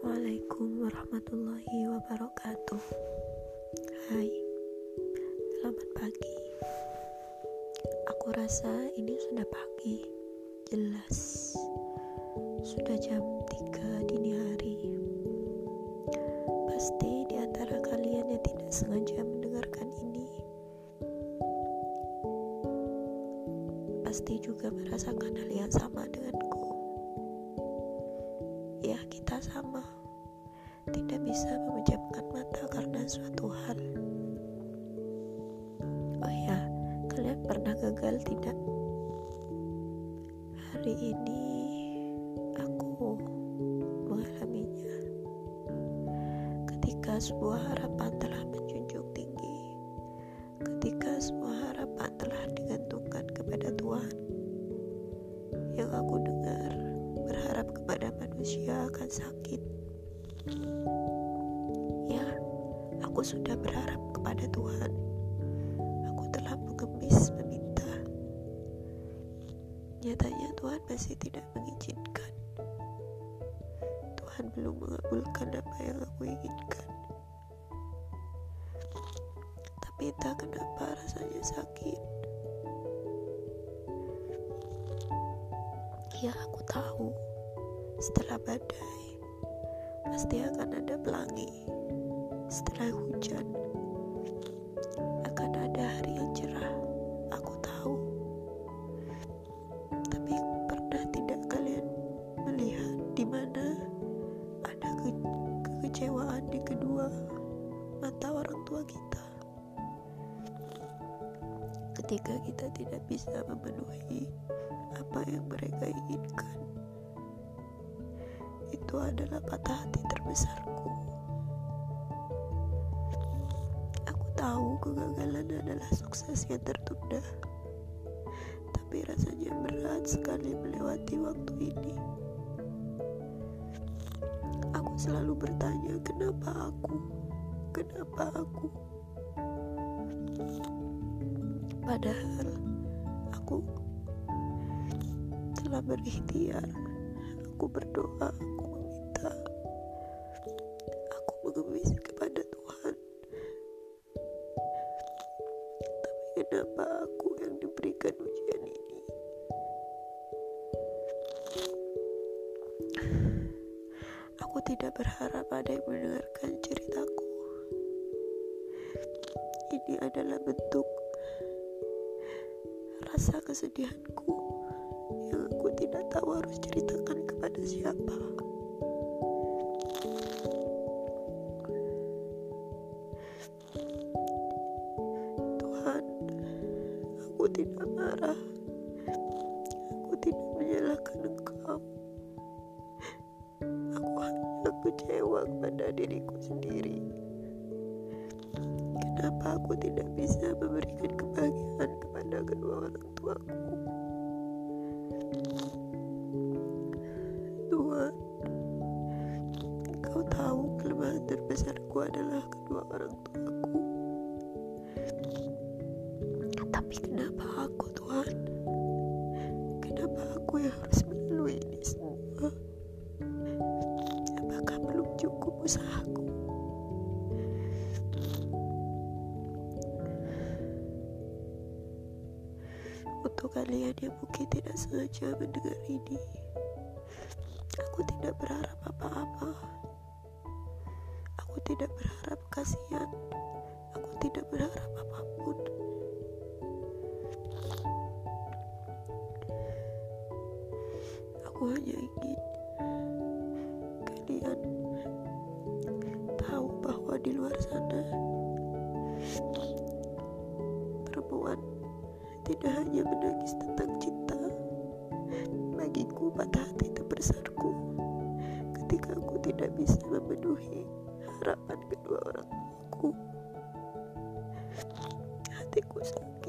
Assalamualaikum warahmatullahi wabarakatuh. Hai Selamat pagi. Aku rasa ini sudah pagi. Jelas Sudah jam 3 dini hari. Pasti di antara kalian yang tidak sengaja mendengarkan ini Pasti juga merasakan hal yang sama denganku kita sama tidak bisa memejamkan mata karena suatu hal. Oh ya kalian pernah gagal tidak? Hari ini aku mengalaminya. Ketika sebuah harapan kepada manusia akan sakit. Ya, aku sudah berharap kepada Tuhan. Aku telah mengemis meminta. Nyatanya Tuhan masih tidak mengizinkan. Tuhan belum mengabulkan apa yang aku inginkan. Tapi entah kenapa rasanya sakit. Ya, aku tahu setelah badai pasti akan ada pelangi. Setelah hujan akan ada hari yang cerah. Aku tahu. Tapi pernah tidak kalian melihat di mana ada ke kekecewaan di kedua mata orang tua kita? Ketika kita tidak bisa memenuhi apa yang mereka inginkan itu adalah patah hati terbesarku. Aku tahu kegagalan adalah sukses yang tertunda, tapi rasanya berat sekali melewati waktu ini. Aku selalu bertanya, kenapa aku? Kenapa aku? Padahal aku telah berikhtiar, aku berdoa, aku meminta, aku mengemis kepada Tuhan. Tapi kenapa aku yang diberikan ujian ini? Aku tidak berharap ada yang mendengarkan ceritaku. Ini adalah bentuk rasa kesedihanku tidak tahu harus ceritakan kepada siapa. Tuhan, aku tidak marah. Aku tidak menyalahkan Engkau. Aku hanya kecewa kepada diriku sendiri. Kenapa aku tidak bisa memberikan kebahagiaan kepada kedua orang tuaku? Engkau tahu kelemahan terbesarku adalah kedua orang tuaku. Tapi kenapa aku, Tuhan? Kenapa aku yang harus melalui ini semua? Apakah belum cukup usahaku? Untuk kalian yang mungkin tidak sengaja mendengar ini, aku tidak berharap apa-apa. Aku tidak berharap kasihan. Aku tidak berharap apa pun. Aku hanya ingin kalian tahu bahwa di luar sana perempuan tidak hanya menangis tentang cinta. Bagiku patah hati terbesarku ketika aku tidak bisa memenuhi harapan kedua orang tuaku. Hatiku sakit,